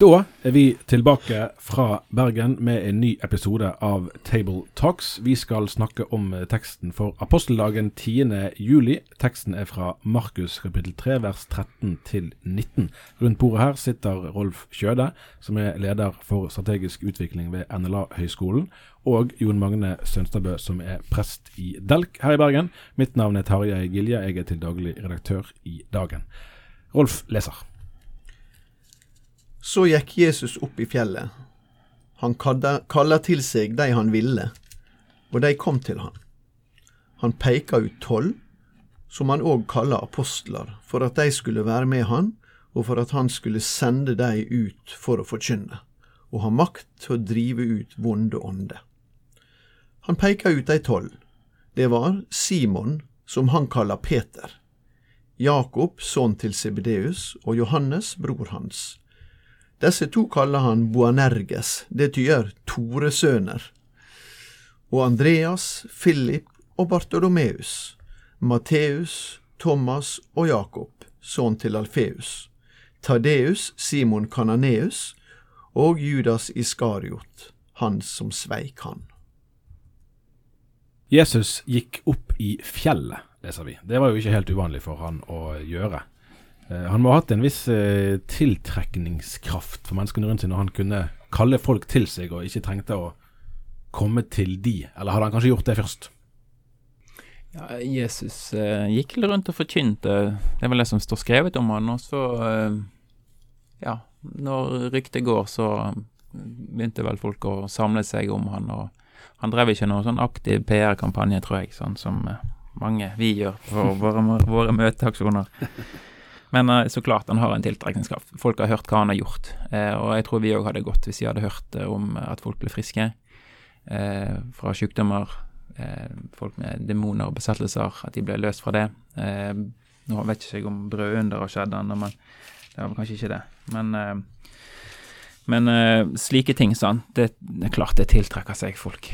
Da er vi tilbake fra Bergen med en ny episode av Table Talks. Vi skal snakke om teksten for aposteldagen 10. juli. Teksten er fra Markus kapittel 3 vers 13 til 19. Rundt bordet her sitter Rolf Kjøde, som er leder for strategisk utvikling ved NLA-høgskolen, og Jon Magne Sønstabø, som er prest i Delk her i Bergen. Mitt navn er Tarjei Gilje, jeg er til daglig redaktør i Dagen. Rolf leser. Så gikk Jesus opp i fjellet. Han kalla til seg de han ville, og de kom til han. Han peika ut tolv, som han òg kalla apostler, for at de skulle være med han, og for at han skulle sende de ut for å forkynne, og ha makt til å drive ut vonde ånder. Han peika ut de tolv. Det var Simon, som han kalla Peter, Jakob, sønn til Sebedeus, og Johannes, bror hans, disse to kaller han Boanerges, det tyder Toresøner. Og Andreas, Philip og Bartolomeus, Matteus, Thomas og Jakob, sønn til Alfeus, Tadeus, Simon Kananeus og Judas Iskariot, han som sveik han. Jesus gikk opp i fjellet, leser vi. Det var jo ikke helt uvanlig for han å gjøre. Eh, han må ha hatt en viss eh, tiltrekningskraft for menneskene rundt seg når han kunne kalle folk til seg og ikke trengte å komme til de, eller hadde han kanskje gjort det først? Ja, Jesus eh, gikk rundt og forkynte, det er vel det som står skrevet om han, og så eh, ja, når ryktet går, så begynte vel folk å samle seg om han, og han drev ikke noen sånn aktiv PR-kampanje, tror jeg, sånn som eh, mange vi gjør for våre, våre møteaksjoner. Men uh, så klart han har en tiltrekningskraft. Folk har hørt hva han har gjort. Uh, og jeg tror vi òg hadde gått hvis vi hadde hørt uh, om at folk ble friske fra sykdommer. folk med demoner og besettelser, at de ble løst fra det. nå vet jeg ikke om brødunder har skjedd ennå, men det var kanskje ikke det. Men, men slike ting, sant, det, det, er klart det tiltrekker seg folk.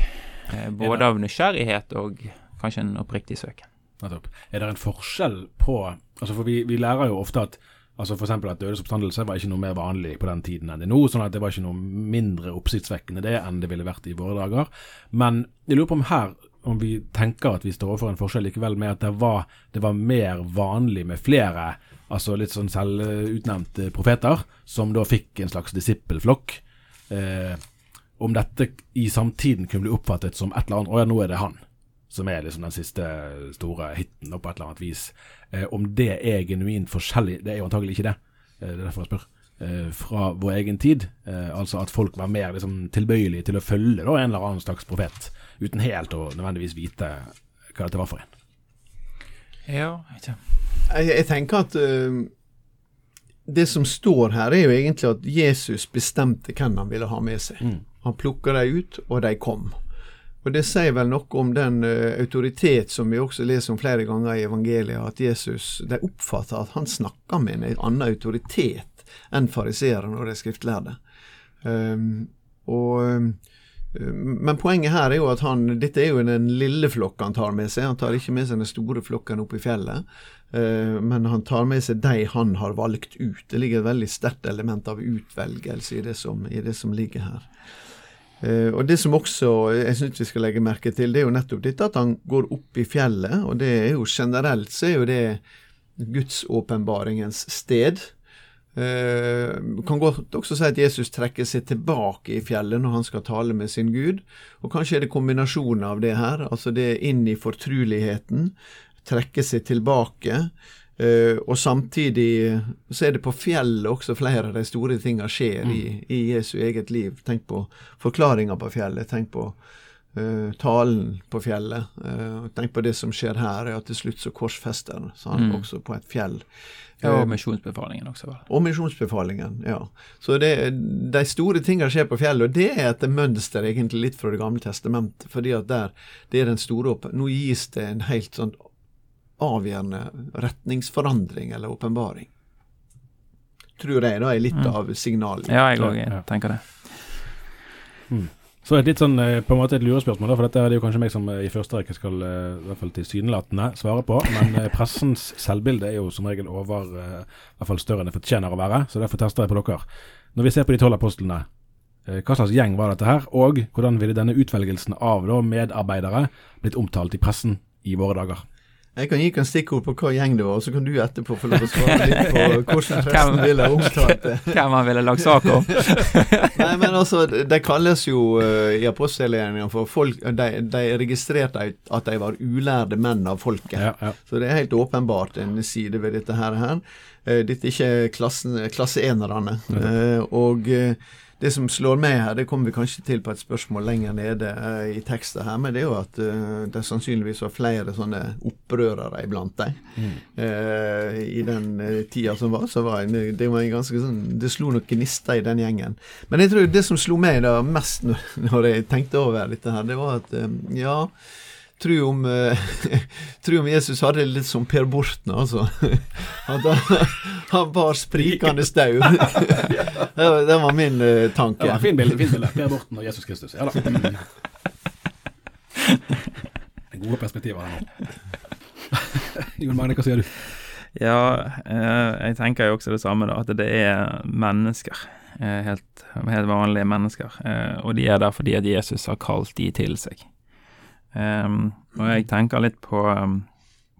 både av nysgjerrighet og kanskje en oppriktig søken. Nettopp. Er det en forskjell på altså For vi, vi lærer jo ofte at altså F.eks. at dødes oppstandelse var ikke noe mer vanlig på den tiden enn det nå. sånn at det var ikke noe mindre oppsiktsvekkende det enn det ville vært i våre dager. Men jeg lurer på om her om vi tenker at vi står overfor en forskjell likevel med at det var, det var mer vanlig med flere altså litt sånn selvutnevnte profeter, som da fikk en slags disippelflokk. Eh, om dette i samtiden kunne bli oppfattet som et eller annet Å ja, nå er det han som er liksom den siste store hiten på et eller annet vis. Eh, om det er genuint forskjellig, det er jo antagelig ikke det. Eh, det er derfor jeg spør. Eh, fra vår egen tid. Eh, altså at folk var mer liksom, tilbøyelige til å følge da, en eller annen slags profet, uten helt å nødvendigvis vite hva dette var for en. Ja, ikke. Jeg, jeg tenker at uh, det som står her, er jo egentlig at Jesus bestemte hvem han ville ha med seg. Mm. Han plukka dem ut, og de kom. Og Det sier vel noe om den uh, autoritet som vi også leser om flere ganger i evangeliet, at Jesus, de oppfatter at han snakker med en annen autoritet enn fariseerne og de skriftlærde. Um, og, um, men poenget her er jo at han, dette er jo den lille flokken han tar med seg. Han tar ikke med seg den store flokken opp i fjellet, uh, men han tar med seg de han har valgt ut. Det ligger et veldig sterkt element av utvelgelse i det som, i det som ligger her. Uh, og Det som også jeg syns vi skal legge merke til, det er jo nettopp dette at han går opp i fjellet. Og det er jo generelt så er jo det gudsåpenbaringens sted. Uh, kan godt også si at Jesus trekker seg tilbake i fjellet når han skal tale med sin Gud. Og kanskje er det kombinasjonen av det her. Altså det inn i fortruligheten, trekke seg tilbake. Uh, og samtidig så er det på fjellet også flere av de store tingene skjer mm. i, i, Jesu eget liv. Tenk på forklaringa på fjellet. Tenk på uh, talen på fjellet. Uh, tenk på det som skjer her, er at til slutt så korsfester så han mm. også på et fjell. Ja, og misjonsbefalingen også. Vel. Og misjonsbefalingen, ja. Så det, de store tingene skjer på fjellet, og det er et mønster egentlig litt fra Det gamle testamentet. fordi at der, det er den store opp... Nå gis det en helt sånn avgjørende retningsforandring eller åpenbaring. Tror jeg da er litt Mm. av signalet. Ja, jeg òg Ja. tenker det. Så et litt sånn, eh, på en måte et lurespørsmål, for dette er det jo kanskje meg som eh, i første rekke skal eh, i hvert fall tilsynelatende svare på. Men pressens selvbilde er jo som regel over i hvert fall større enn det fortjener å være. Så derfor tester jeg på dere. Når vi ser på de tolv apostlene, eh, hva slags gjeng var dette her? Og hvordan ville denne utvelgelsen av da, medarbeidere blitt omtalt i pressen i våre dager? Jeg kan gi deg en stikkord på hva gjeng det var, og så kan du etterpå få lov å svare litt på hvordan pressen ville ha omtalt det. Hvem han ville lagt sak om? Nei, men altså, de kalles jo uh, i apostelgjerningene for folk de, de registrerte at de var ulærde menn av folket. Ja, ja. Så det er helt åpenbart en side ved dette her. her. Eh, dette er ikke klassen, klasseenerne. Eh, og eh, det som slår meg her, det kommer vi kanskje til på et spørsmål lenger nede eh, i teksten her, men det er jo at eh, det sannsynligvis var flere sånne opprørere iblant dem. Eh, I den eh, tida som var, så var en, det var en ganske sånn Det slo noen gnister i den gjengen. Men jeg tror det som slo meg da mest når, når jeg tenkte over dette her, det var at eh, ja Tro om, eh, om Jesus hadde det litt som Per Borten, altså. At han, han bar sprikende staur. Det, var- det var min eh, tanke. Ja, fin bilde. Fin bilde. Per Borten og Jesus Kristus. Ja da. Det er Gode perspektiver her nå. Jon Magne, hva sier du? Ja, eh, jeg tenker jo også det samme, da. At det er mennesker. helt, helt vanlige mennesker. eh, og de er der fordi at Jesus har kalt de til seg. Em, og jeg tenker litt på, em,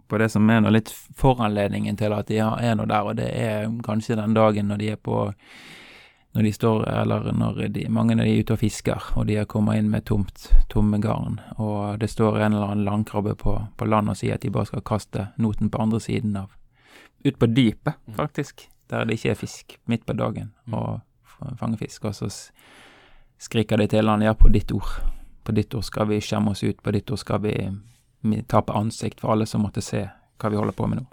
på det som er nå litt foranledningen til at de er nå der, og det er kanskje den dagen når de er på når de står, eller når de, mange av de er ute og fisker, og de har kommet inn med tomt, tomme garn, og det står en eller annen landkrabbe på, på land og sier at de bare skal kaste noten på andre siden av Ut på dypet, faktisk, der det ikke er fisk, midt på dagen, og f- fange fisk, og så skriker de til han, ja, på ditt ord. På ditt ord skal vi skjemme oss ut, på ditt ord skal vi mi- tape ansikt for alle som måtte se hva vi holder på med nå.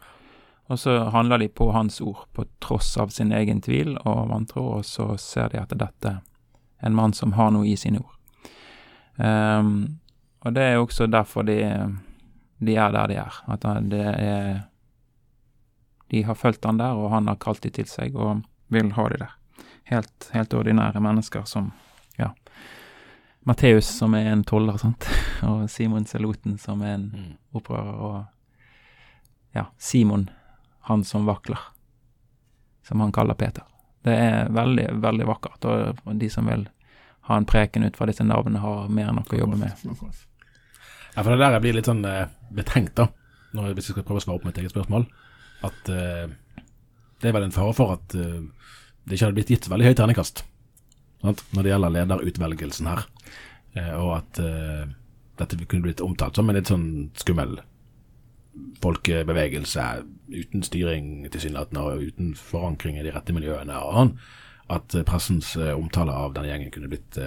Og så handler de på hans ord, på tross av sin egen tvil og vantro, og så ser de at dette en mann som har noe i sine ord. Um, og det er også derfor de, de er der de er. At det er De har fulgt han der, og han har kalt de til seg, og vil ha de der. Helt, helt ordinære mennesker som, Matteus som er en toller, sant, og Simon Seloten som er en opprører, og ja, Simon, han som vakler, som han kaller Peter. Det er veldig, veldig vakkert, og de som vil ha en preken ut fra disse navnene, har mer enn nok å jobbe med. Ja, for det der jeg blir litt sånn eh, betenkt, da, når, hvis jeg skal prøve å svare på mitt eget spørsmål. At eh, det er vel en fare for at eh, det ikke hadde blitt gitt veldig høyt terningkast når det gjelder lederutvelgelsen her. Eh, og at eh, dette kunne blitt omtalt som en litt sånn skummel folkebevegelse uten styring tilsynelatende og uten forankring i de rette miljøene. og sånn, At eh, pressens omtale av den gjengen kunne blitt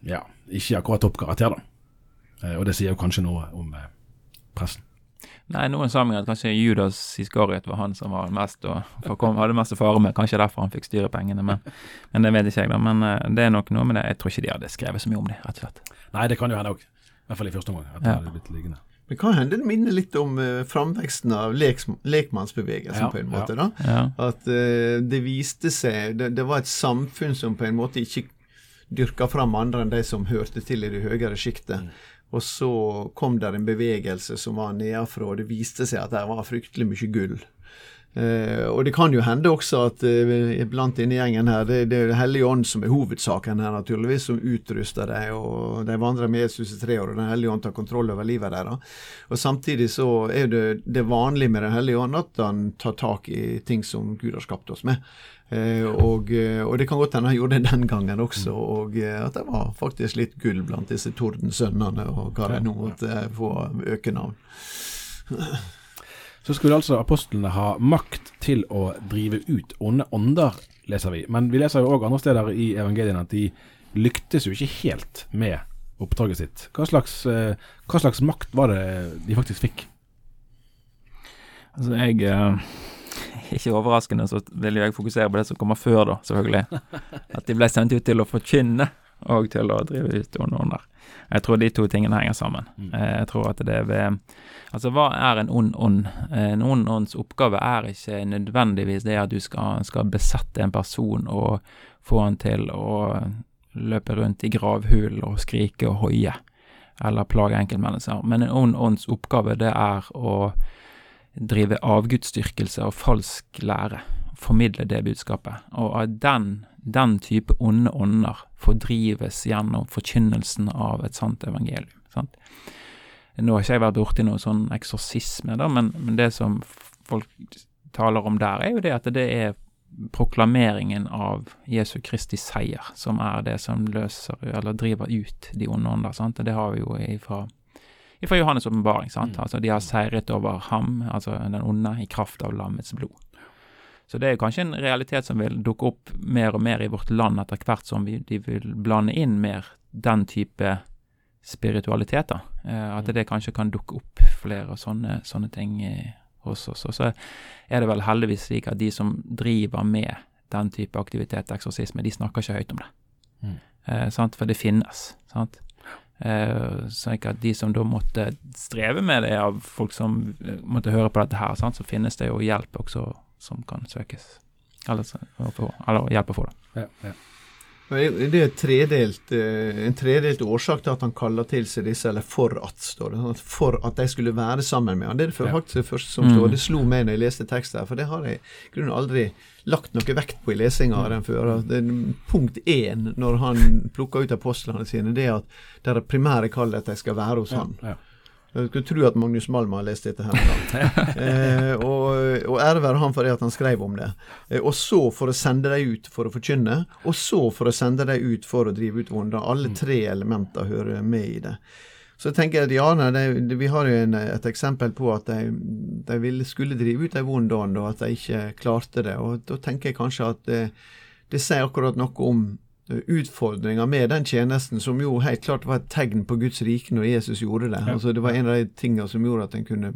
ja, ikke akkurat toppkarakter, da. Og det sier jo kanskje noe om pressen. Nei, noen sammenhenger kanskje Judas Iskariot var han som var mest og kom, hadde mest å fare med. Kanskje derfor han fikk styre pengene, men, men det vet ikke jeg, da. Men eh, det er nok noe med det. Jeg tror ikke de hadde skrevet så mye om det, rett og slett. Nei, det kan jo hende òg. I hvert fall i første omgang. At det Ja. hadde blitt liggende. Det kan hende det minner litt om uh, framveksten av leks, lekmannsbevegelsen, Ja, på en ja. måte. da. Ja. At uh, det viste seg det, det var et samfunn som på en måte ikke dyrka fram andre enn de som hørte til i det høyere sjiktet. Og så kom der en bevegelse som var nedenfra, og det viste seg at det var fryktelig mye gull. Eh, og det kan jo hende også at eh, blant denne gjengen her, det, det er Den hellige ånd som er hovedsaken her, naturligvis, som utruster dem, og de vandrer med Jesus i tre år, og Den hellige ånd tar kontroll over livet deres. Og samtidig så er det det vanlige med Den hellige ånd at han tar tak i ting som Gud har skapt oss med. Eh, og, og det kan godt hende han gjorde det den gangen også, og at det var faktisk litt gull blant disse tordensønnene, og hva de nå måtte få økenavn. Så skulle altså apostlene ha makt til å drive ut onde ånder, leser vi. Men vi leser jo òg andre steder i evangeliene at de lyktes jo ikke helt med oppdraget sitt. Hva slags, eh, hva slags makt var det de faktisk fikk? Altså, jeg eh, Ikke overraskende så vil jeg fokusere på det som kommer før, da, selvfølgelig. At de ble sendt ut til å forkynne og til å drive ut onde ånder. Jeg tror de to tingene henger sammen. Mm. Eh, Jeg tror at det er ved Altså, hva er en ond ånd? En ond ånds oppgave er ikke nødvendigvis det at du skal, skal besette en person og få han til å løpe rundt i gravhulen og skrike og hoie, eller plage enkeltmennesker. Men en ond ånds oppgave, det er å drive avgudsdyrkelse og falsk lære. Formidle det budskapet. Og av den, den type onde ånder fordrives gjennom forkynnelsen av et sant evangelium. Sant? Nå har ikke jeg vært borti noe sånn eksorsisme, da, men, men det som folk taler om der, er jo det at det er proklameringen av Jesu Kristi seier som er det som løser, eller driver ut de onde ånder. sant? Og det har vi jo ifra, ifra Johannes' åpenbaring. Mm. Altså, de har seiret over ham, altså den onde, i kraft av lammets blod. Så det er kanskje en realitet som vil dukke opp mer og mer i vårt land etter hvert som vi, de vil blande inn mer den type spiritualitet. da. Eh, at det kanskje kan dukke opp flere sånne, sånne ting eh, hos oss. Og så er det vel heldigvis slik at de som driver med den type aktivitet, eksorsisme, de snakker ikke høyt om det. Mm. Eh, sant? For det finnes. sant? Eh, så ikke at de som da måtte streve med det, av folk som eh, måtte høre på dette her, sant? så finnes det jo hjelp også som kan søkes. Eller, eller hjelp å få, da. Ja, ja. Det er tredelt, eh, en tredelt årsak til at han kaller til seg disse, eller for at, står det. For at de skulle være sammen med han. Det er det for- Ja. faktisk det første som Mm. står. Det slo meg når jeg leste teksten, her, for det har jeg i grunnen aldri lagt noe vekt på i lesinga av den før. Det er punkt én når han plukker ut apostlene sine, det er at det er primære kallet at de skal være hos han. Ja, ja. Jeg skulle tro at Magnus Malm har lest dette her. eh, og, og ære være han for det at han skrev om det. Eh, og så for å sende dem ut for å forkynne, og så for å sende dem ut for å drive ut vonde. Alle tre elementer hører med i det. Så tenker jeg at ja, nei, de, vi har jo en, et eksempel på at de, de ville, skulle drive ut ei vond ånd, og at de ikke klarte det. Og da tenker jeg kanskje at det, det sier akkurat noe om utfordringa med den tjenesten, som jo helt klart var et tegn på Guds rike når Jesus gjorde det. Altså Det var en av de tingene som gjorde at en kunne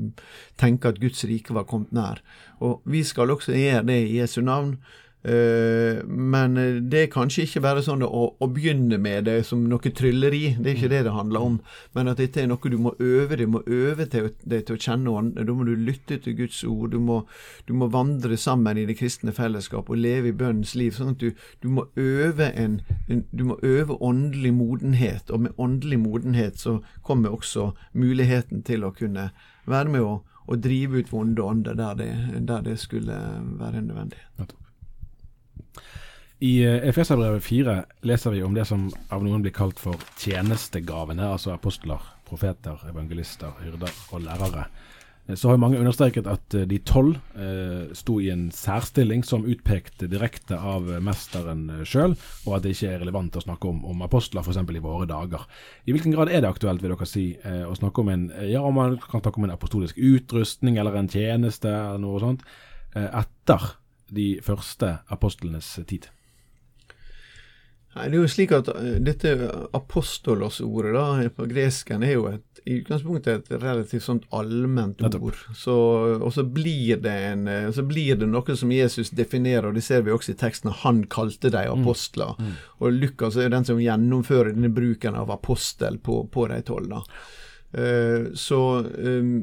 tenke at Guds rike var kommet nær. Og vi skal også gjøre det i Jesu navn. Eh, men eh, det er kanskje ikke bare sånn å, å begynne med det som noe trylleri, det er ikke det det handler om. Men at dette er noe du må øve deg, må øve deg til å kjenne ånden. Da må du lytte til Guds ord. Du må, du må vandre sammen i det kristne fellesskap og leve i bønnens liv. Sånn at du, du må øve en, Du må øve åndelig modenhet, og med åndelig modenhet så kommer også muligheten til å kunne være med å, å drive ut vonde ånder der det, der det skulle være nødvendig. I eh, Efeserbrevet 4 leser vi om det som av noen blir kalt for tjenestegavene, altså apostler, profeter, evangelister, hyrder og lærere. Eh, Så har mange understreket at eh, de tolv eh, sto i en særstilling som utpekte direkte av mesteren sjøl, og at det ikke er relevant å snakke om, om apostler f.eks. i våre dager. I hvilken grad er det aktuelt, vil dere si, eh, å snakke om en ja, man kan snakke om en apostolisk utrustning eller en tjeneste eller noe sånt, eh, etter de første apostlenes tid? Nei, det er jo slik at eh, dette apostolos-ordet da, på gresken er jo et, i utgangspunktet et relativt sånt allment ord. Så, og så blir, det en, eh, så blir det noe som Jesus definerer, og det ser vi også i teksten. Han kalte dem apostler. Og Lukas er den som gjennomfører denne bruken av apostel på, på de tolv. Eh, så um,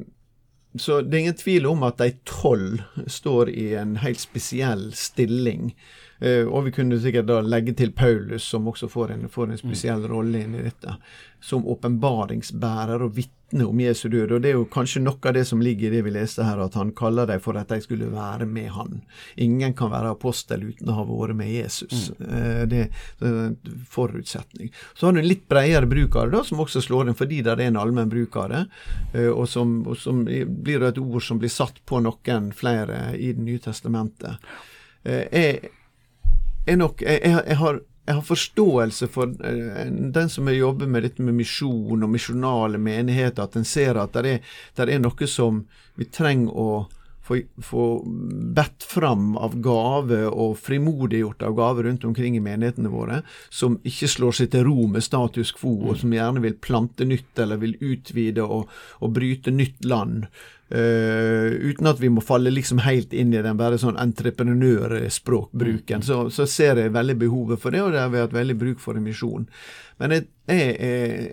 så det er ingen tvil om at de tolv står i en helt spesiell stilling. Eh, og vi kunne sikkert da legge til Paulus, som også får en, får en spesiell rolle inn i dette. Som åpenbaringsbærer og vitne om Jesu død. Og det er jo kanskje noe av det som ligger i det vi leste her, at han kaller dem for at de skulle være med han. Ingen kan være apostel uten å ha vært med Jesus. Eh, det, det er en forutsetning. Så har du en litt bredere bruk av det, da, som også slår inn fordi det er en allmenn bruk av det. eh, og som, og som blir et ord som blir satt på noen flere i Det nye testamentet. Jeg er nok jeg, jeg, har, jeg har forståelse for eh, den som jobber med dette med misjon og misjonale menigheter, at en ser at det er, der er noe som vi trenger å få, få bedt fram av gave og frimodiggjort av gave rundt omkring i menighetene våre, som ikke slår seg til ro med status quo, og som gjerne vil plante nytt eller vil utvide og, og bryte nytt land. Uh, uten at vi må falle liksom helt inn i den bare sånn entreprenørspråkbruken, mm. så, så, ser jeg veldig behovet for det, og det har vi hatt veldig bruk for i misjonen. Men jeg, jeg,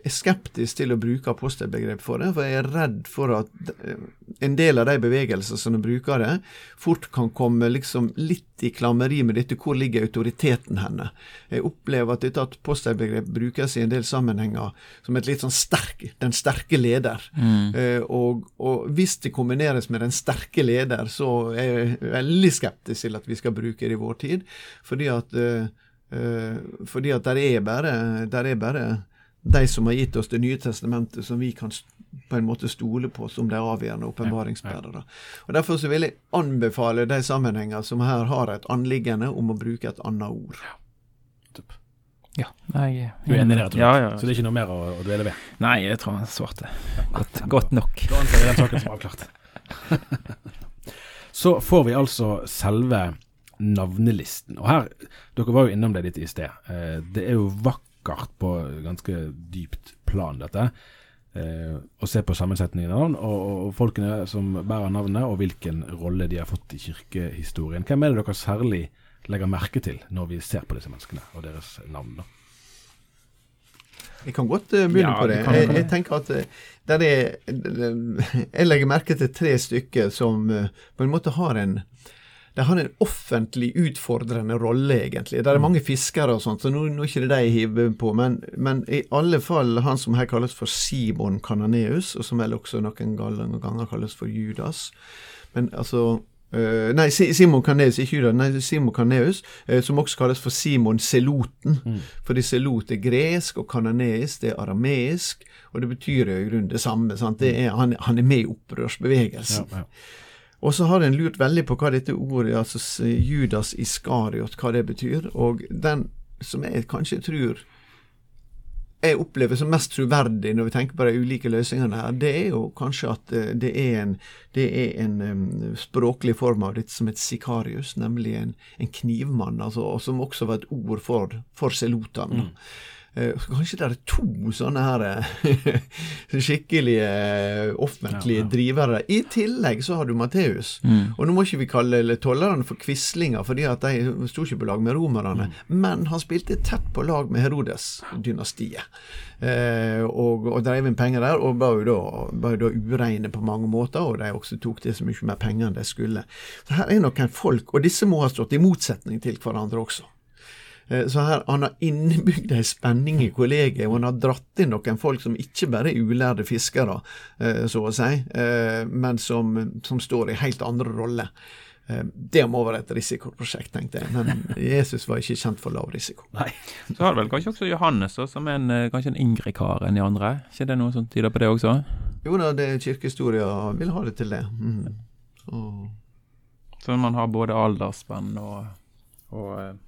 er skeptisk til å bruke apostelbegrep for det, for jeg er redd for at en del av de bevegelsene som bruker det, fort kan komme liksom litt i klammeri med dette hvor ligger autoriteten henne. Jeg opplever at dette apostelbegrep brukes i en del sammenhenger som et litt sånn sterk, den sterke leder. Mm. Uh, og, og, hvis det kombineres med den sterke leder, så er jeg veldig skeptisk til at vi skal bruke det i vår tid. fordi at fordi at der er, bare, der er bare de som har gitt oss Det nye testamentet, som vi kan på en måte stole på som de avgjørende åpenbaringsbærere. Og Derfor så vil jeg anbefale de sammenhenger som her har et anliggende om å bruke et annet ord. Ja, jeg, Du er enig i ja, Ja, ja. Så det er ikke noe mer å, å dvele ved? Nei, jeg tror han svarte godt, godt nok. Da anser vi den saken som avklart. så får vi altså selve navnelisten. Og her, Dere var jo innom det litt i sted. Eh, det er jo vakkert på ganske dypt plan, dette. Eh, å se på sammensetningen av navn, og, og, folkene som bærer navnet, og hvilken rolle de har fått i kirkehistorien. Hvem er det dere særlig legger merke til når vi ser på disse menneskene og deres navn? da? Jeg kan godt uh, begynne ja, på det. Jeg, jeg, tenker at der er, Jeg legger merke til tre stykker som på en måte har en de har en offentlig utfordrende rolle, egentlig. Det er mm. mange fiskere og sånt, så nå, nå er ikke det de hiver på. Men, men, i alle fall han som her kalles for Simon Kananeus, og som vel også noen ganger kalles for Judas. Men altså Uh, nei, Simon Kaneus, ikke Judas, nei, Simon Kaneus, uh, som også kalles for Simon Seloten. Mm. Fordi selot er gresk, og kananeisk det er arameisk, og det betyr jo i grunnen det samme. Det er, han, han, er med i opprørsbevegelsen. Ja, ja. Og så har en lurt veldig på hva dette ordet, altså Judas Iskariot, hva det betyr. Og den som jeg kanskje tror jeg opplever som mest troverdig når vi tenker på de ulike løsningene her, det er jo kanskje at eh, det er en, det er en um, språklig form av dette som et sikarius, nemlig en, en knivmann, altså, som også var et ord for, for selotene. Mm. Eh, kanskje det er to sånne her eh, skikkelige eh, offentlige ja, ja. drivere. I tillegg så har du Matteus. Mm. Og nå må ikke vi kalle tollerne for quislinger, fordi at de sto ikke på lag med romerne. Mm. Men han spilte tett på lag med Herodes-dynastiet. Eh, og, og drev inn penger der, og var jo da, da ureine på mange måter. Og de også tok til så mye mer penger enn de skulle. Så her er noen folk, og disse må ha stått i motsetning til hverandre også. Eh, så her, Han har innebygd ei spenning i kollegiet, og han har dratt inn noen folk som ikke bare er ulærde fiskere, eh, så å si, eh, men som, som står i helt andre roller. Det må være et risikoprosjekt, tenkte jeg. Men Jesus var ikke kjent for lav risiko. Nei. Så har du vel kanskje også Johannes, som er en, kanskje en yngre kar enn de andre? ikke det noe som tyder på det også? Jo da, det kirkehistoria vil ha det til det. Mm. Så. så man har både aldersspenn og, og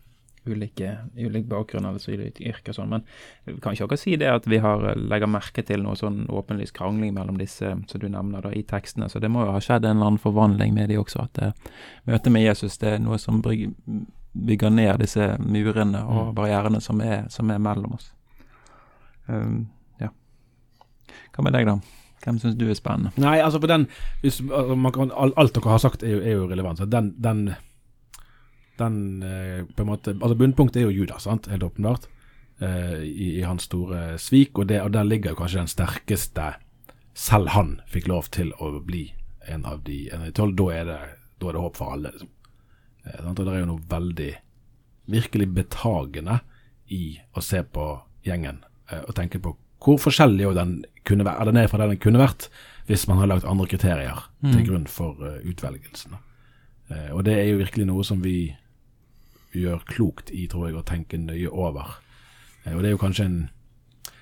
ulike, ulik bakgrunn eller så ulike yrker og sånn. Men kan ikke dere si det at vi har eh, legger merke til noe sånn åpenlys krangling mellom disse som du nevner da i tekstene? Så det må jo ha skjedd en eller annen forvandling med de også. At uh, møtet med Jesus det er noe som bygger ned disse murene og mm. barrierene som er, som er mellom oss. Um, ja. Hva med deg, da? Hvem syns du er spennende? Nei, altså på den hvis, altså, kan, Alt dere har sagt er jo, er jo relevant. Så den, den den eh, på en måte Altså Bunnpunktet er jo Judas, sant? helt åpenbart, eh, i, i, hans store svik. Og, det, og der ligger jo kanskje den sterkeste Selv han fikk lov til å bli en av de, tolv. Da, er det, da er det håp for alle. Liksom. Eh, og det er jo noe veldig virkelig betagende i å se på gjengen og tenke på hvor forskjellig den, kunne vært, den er fra det den kunne vært hvis man har lagt andre kriterier mm. til grunn for utvelgelsen. Og det er jo virkelig noe som vi gjør klokt i, tror jeg, å tenke nøye over. Eh, og det er jo kanskje en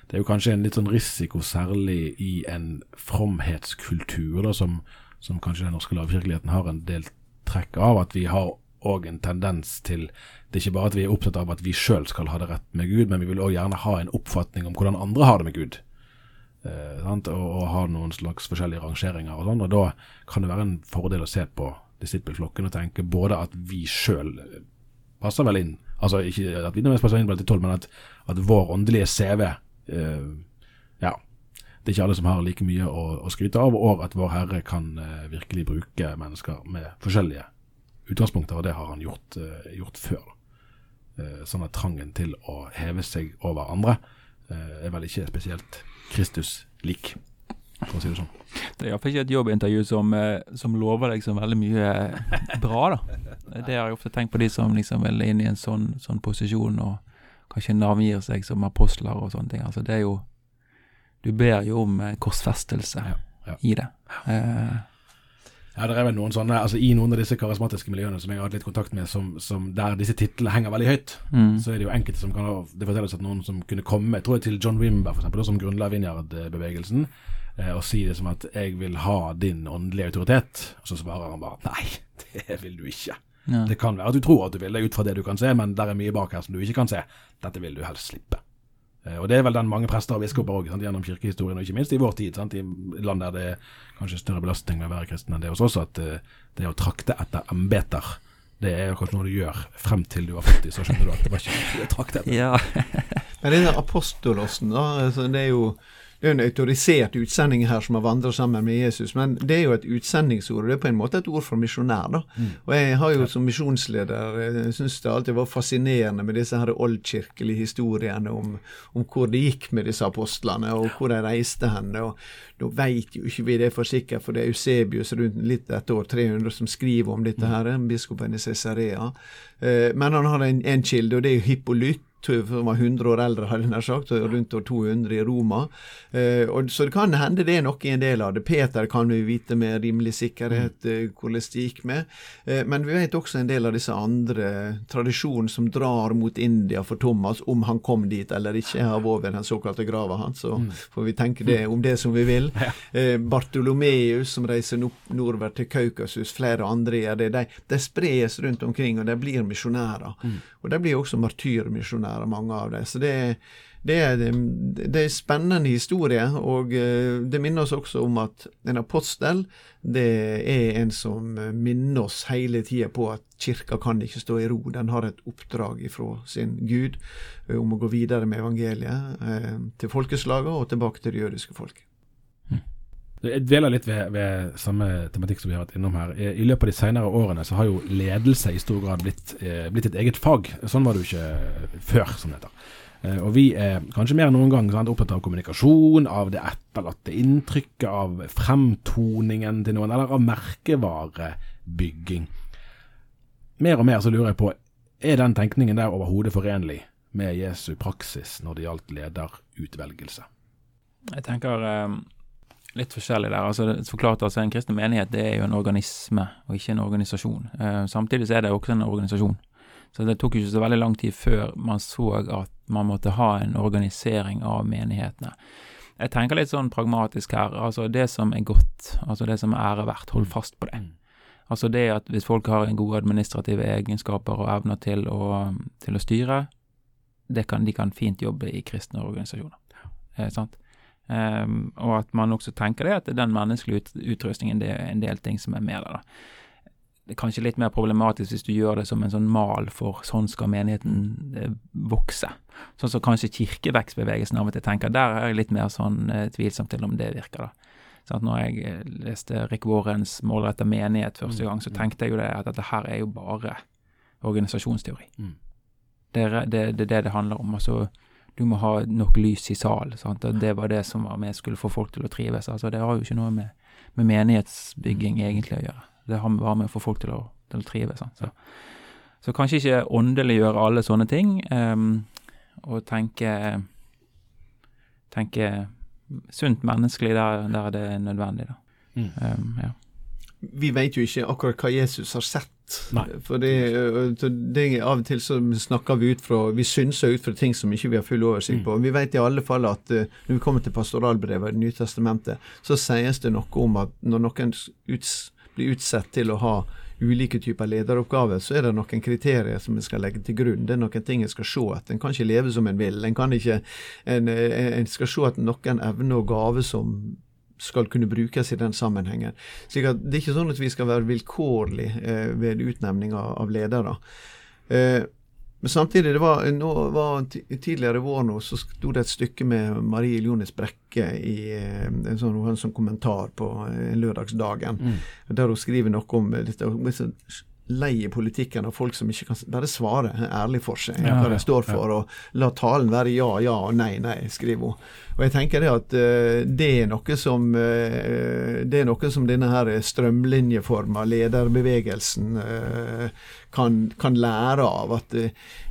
det er jo kanskje en litt sånn risiko, særlig i en fromhetskultur, da, som, som kanskje den norske lavkirkeligheten har en del trekk av. At vi har òg en tendens til Det er ikke bare at vi er opptatt av at vi sjøl skal ha det rett med Gud, men vi vil òg gjerne ha en oppfatning om hvordan andre har det med Gud. Eh, og, og, ha noen slags forskjellige rangeringer og sånn. Og da kan det være en fordel å se på disippelflokken og tenke både at vi sjøl passer vel inn. Altså ikke at vi nødvendigvis passer inn blant de tolv, men at, at, vår åndelige CV eh, Ja. det er ikke alle som har like mye å, å skryte av, og at Vår Herre kan eh, virkelig bruke mennesker med forskjellige utgangspunkter, og det har han gjort, eh, gjort før. Sånn at trangen til å heve seg over andre er vel ikke spesielt Kristus-lik, for å si det sånn. Det er iallfall ikke et jobbintervju som, eh, som lover deg så veldig mye eh, bra, da. Det har jeg ofte tenkt på de som liksom vil inn i en sånn, sånn posisjon og kanskje navngir seg som apostler og sånne ting. Altså det er jo Du ber jo om eh, korsfestelse Ja, ja. i det. Eh, Ja, det er vel noen sånne, altså I noen av disse karismatiske miljøene som jeg har hatt litt kontakt med, som, som der disse titlene henger veldig høyt, mm. så er det jo enkelte som kan Det fortelles at noen som kunne komme, jeg tror jeg til John Wimber, eksempel, som grunnla Vinjard-bevegelsen, og si det som at 'jeg vil ha din åndelige autoritet', og så svarer han bare 'nei, det vil du ikke'. ja. Det kan være at du tror at du vil det ut fra det du kan se, men der er mye bak her som du ikke kan se. Dette vil du helst slippe. Eh, Og det er vel den mange prester og biskoper òg, gjennom kirkehistorien, og ikke minst i vår tid, sant? i land der det er kanskje større belastning med å være kristen enn det hos oss, at eh, det å trakte etter embeter, det er kanskje noe du gjør frem til du var 40, så skjønner du at det var ikke det du trakte etter. ja. Men denne apostolosen, da, altså det er jo det er en autorisert utsending her som har vandret sammen med Jesus, men det er jo et utsendingsord, og det er på en måte et ord for misjonær. da. Og jeg har jo som misjonsleder jeg syns det alltid var fascinerende med disse her oldkirkelige historiene om, om hvor det gikk med disse apostlene, og hvor de reiste hen. og Nå veit jo ikke vi det for sikkert, for det er Eusebius rundt litt etter år 300 som skriver om dette her, biskopen i Cesarea. Eh, Men han har en, en kilde, og det er jo Hippolyt som var 100 år eldre, hadde jeg nær sagt, og rundt år 200 i Roma. Eh, og, så det kan hende det er noe i en del av det. Peter kan vi vite med rimelig sikkerhet eh, hvordan det gikk med. Eh, men vi vet også en del av disse andre tradisjonene som drar mot India for Thomas, om han kom dit eller ikke. av over den såkalte grava hans, så får vi tenke det om det som vi vil. Eh, Bartolomeus som reiser nord nordover til Kaukasus, flere andre gjør det. De, de spres rundt omkring, og de blir misjonærer. Og de blir også martyrmisjonærer, mange av dem. Så det, det, det er en spennende historie, og eh, det minner oss også om at en apostel det er en som minner oss hele tida på at kirka kan ikke stå i ro. Den har et oppdrag ifra sin Gud eh, om å gå videre med evangeliet eh, til folkeslaget og tilbake til det jødiske folk. Jeg dveler litt ved, ved samme tematikk som vi har vært innom her. I, løpet av de senere årene så har jo ledelse i stor grad blitt, eh, blitt et eget fag. Sånn var det jo ikke før, som det heter. Eh, og vi er kanskje mer enn noen gang sant, opptatt av kommunikasjon, av det etterlatte inntrykket, av fremtoningen til noen, eller av merkevarebygging. Mer og mer så lurer jeg på, er den tenkningen der overhodet forenlig med Jesu praksis når det gjaldt lederutvelgelse? Jeg tenker eh, litt forskjellig der. Altså, det forklart altså, En kristen menighet det er jo en organisme, og ikke en organisasjon. Eh, samtidig så er det også en organisasjon. Så det tok ikke så veldig lang tid før man så at man måtte ha en organisering av menighetene. Jeg tenker litt sånn pragmatisk her. Altså det som er godt, altså det som er ære verdt, hold fast på det. Altså det at hvis folk har en gode administrative egenskaper og evner til å, til å styre, det kan, de kan fint jobbe i kristne organisasjoner. Eh, sant? Ehm, og at man også tenker det, at den menneskelige ut, utrustningen, det er en del ting som er med der. da. Det er kanskje litt mer problematisk hvis du gjør det som en sånn mal for sånn skal menigheten eh, vokse. Sånn som kanskje kirkevekstbevegelsen av og til tenker. Der er jeg litt mer sånn eh, tvilsom til om det virker, da. Sånn når jeg eh, leste Rick Warrens 'Målretta menighet' første gang, så tenkte jeg jo det at dette her er jo bare organisasjonsteori. Mm. Det er det, det, er det det handler om. altså du må ha nok lys i sal. Sant? Og det var det som var med skulle få folk til å trives. Altså, det har jo ikke noe med, med menighetsbygging egentlig å gjøre. Det har bare med å få folk til å, til å trives. Så, så kanskje ikke åndeliggjøre alle sånne ting, um, og tenke tenke sunt menneskelig der, der det er nødvendig. Da. Mm. Um, ja. Vi vet jo ikke akkurat hva Jesus har sett. Nei. For det, er det, Av og til så snakker vi ut fra Vi synser ut fra ting som ikke vi har full oversikt på. Vi vet i alle fall at uh, når vi kommer til pastoralbrevet i Det nye testamentet, så sies det noe om at når noen uts, blir utsatt til å ha ulike typer lederoppgaver, så er det noen kriterier som en skal legge til grunn. Det er noen ting en skal se at En kan ikke leve som en vil. En kan ikke, en, en skal se at noen evner og gaver som skal kunne brukes i den sammenhengen. Slik at Det er ikke sånn at vi skal være vilkårlig eh, ved utnevning av, av ledere. Eh, Men samtidig, det var, nå var tidligere i vår nå, så sto det et stykke med Marie Iljonis Brekke i eh, en sånn, en sånn kommentar på eh, lørdagsdagen, mm. der hun skriver noe om dette lei politikken av folk som ikke kan bare svare ærlig for seg ja, hva de står for, ja. og la talen være ja, ja og nei, nei, skriver hun. Og jeg tenker det at uh, det er noe som uh, det er noe som denne her strømlinjeforma lederbevegelsen uh, kan, kan, lære av. At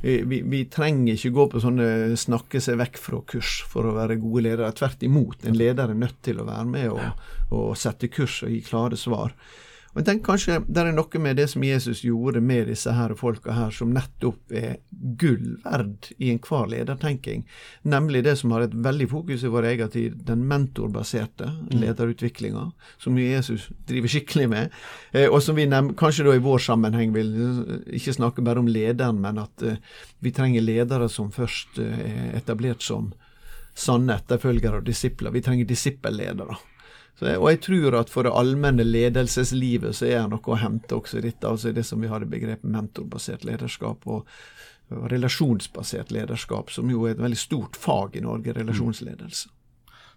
vi, vi, trenger ikke gå på sånne snakke seg vekk fra-kurs for å være gode ledere. Tvert imot, en leder er nødt til å være med og, og sette kurs og gi klare svar. Og jeg tenker kanskje det er noe med det som Jesus gjorde med disse her folka her, som nettopp er gull verd i enhver ledertenking. Nemlig det som har et veldig fokus i vår egen tid, den mentorbaserte mm. lederutviklinga, som Jesus driver skikkelig med. Eh, og som vi kanskje da i vår sammenheng vil ikke snakke bare om lederen, men at eh, vi trenger ledere som først eh, er etablert som sanne etterfølgere og disipler. Vi trenger disippelledere. Så, og jeg tror at for det allmenne ledelseslivet så er det noe å hente også i dette. altså Det som vi har i begrepet mentorbasert lederskap og, og relasjonsbasert lederskap, som jo er et veldig stort fag i Norge, relasjonsledelse.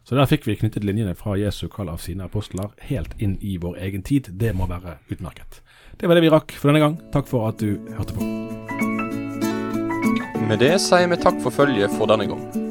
Så der fikk vi knyttet linjene fra Jesu kall av sine apostler helt inn i vår egen tid. Det må være utmerket. Det var det vi rakk for denne gang. Takk for at du hørte på. Med det sier vi takk for følget for denne gang.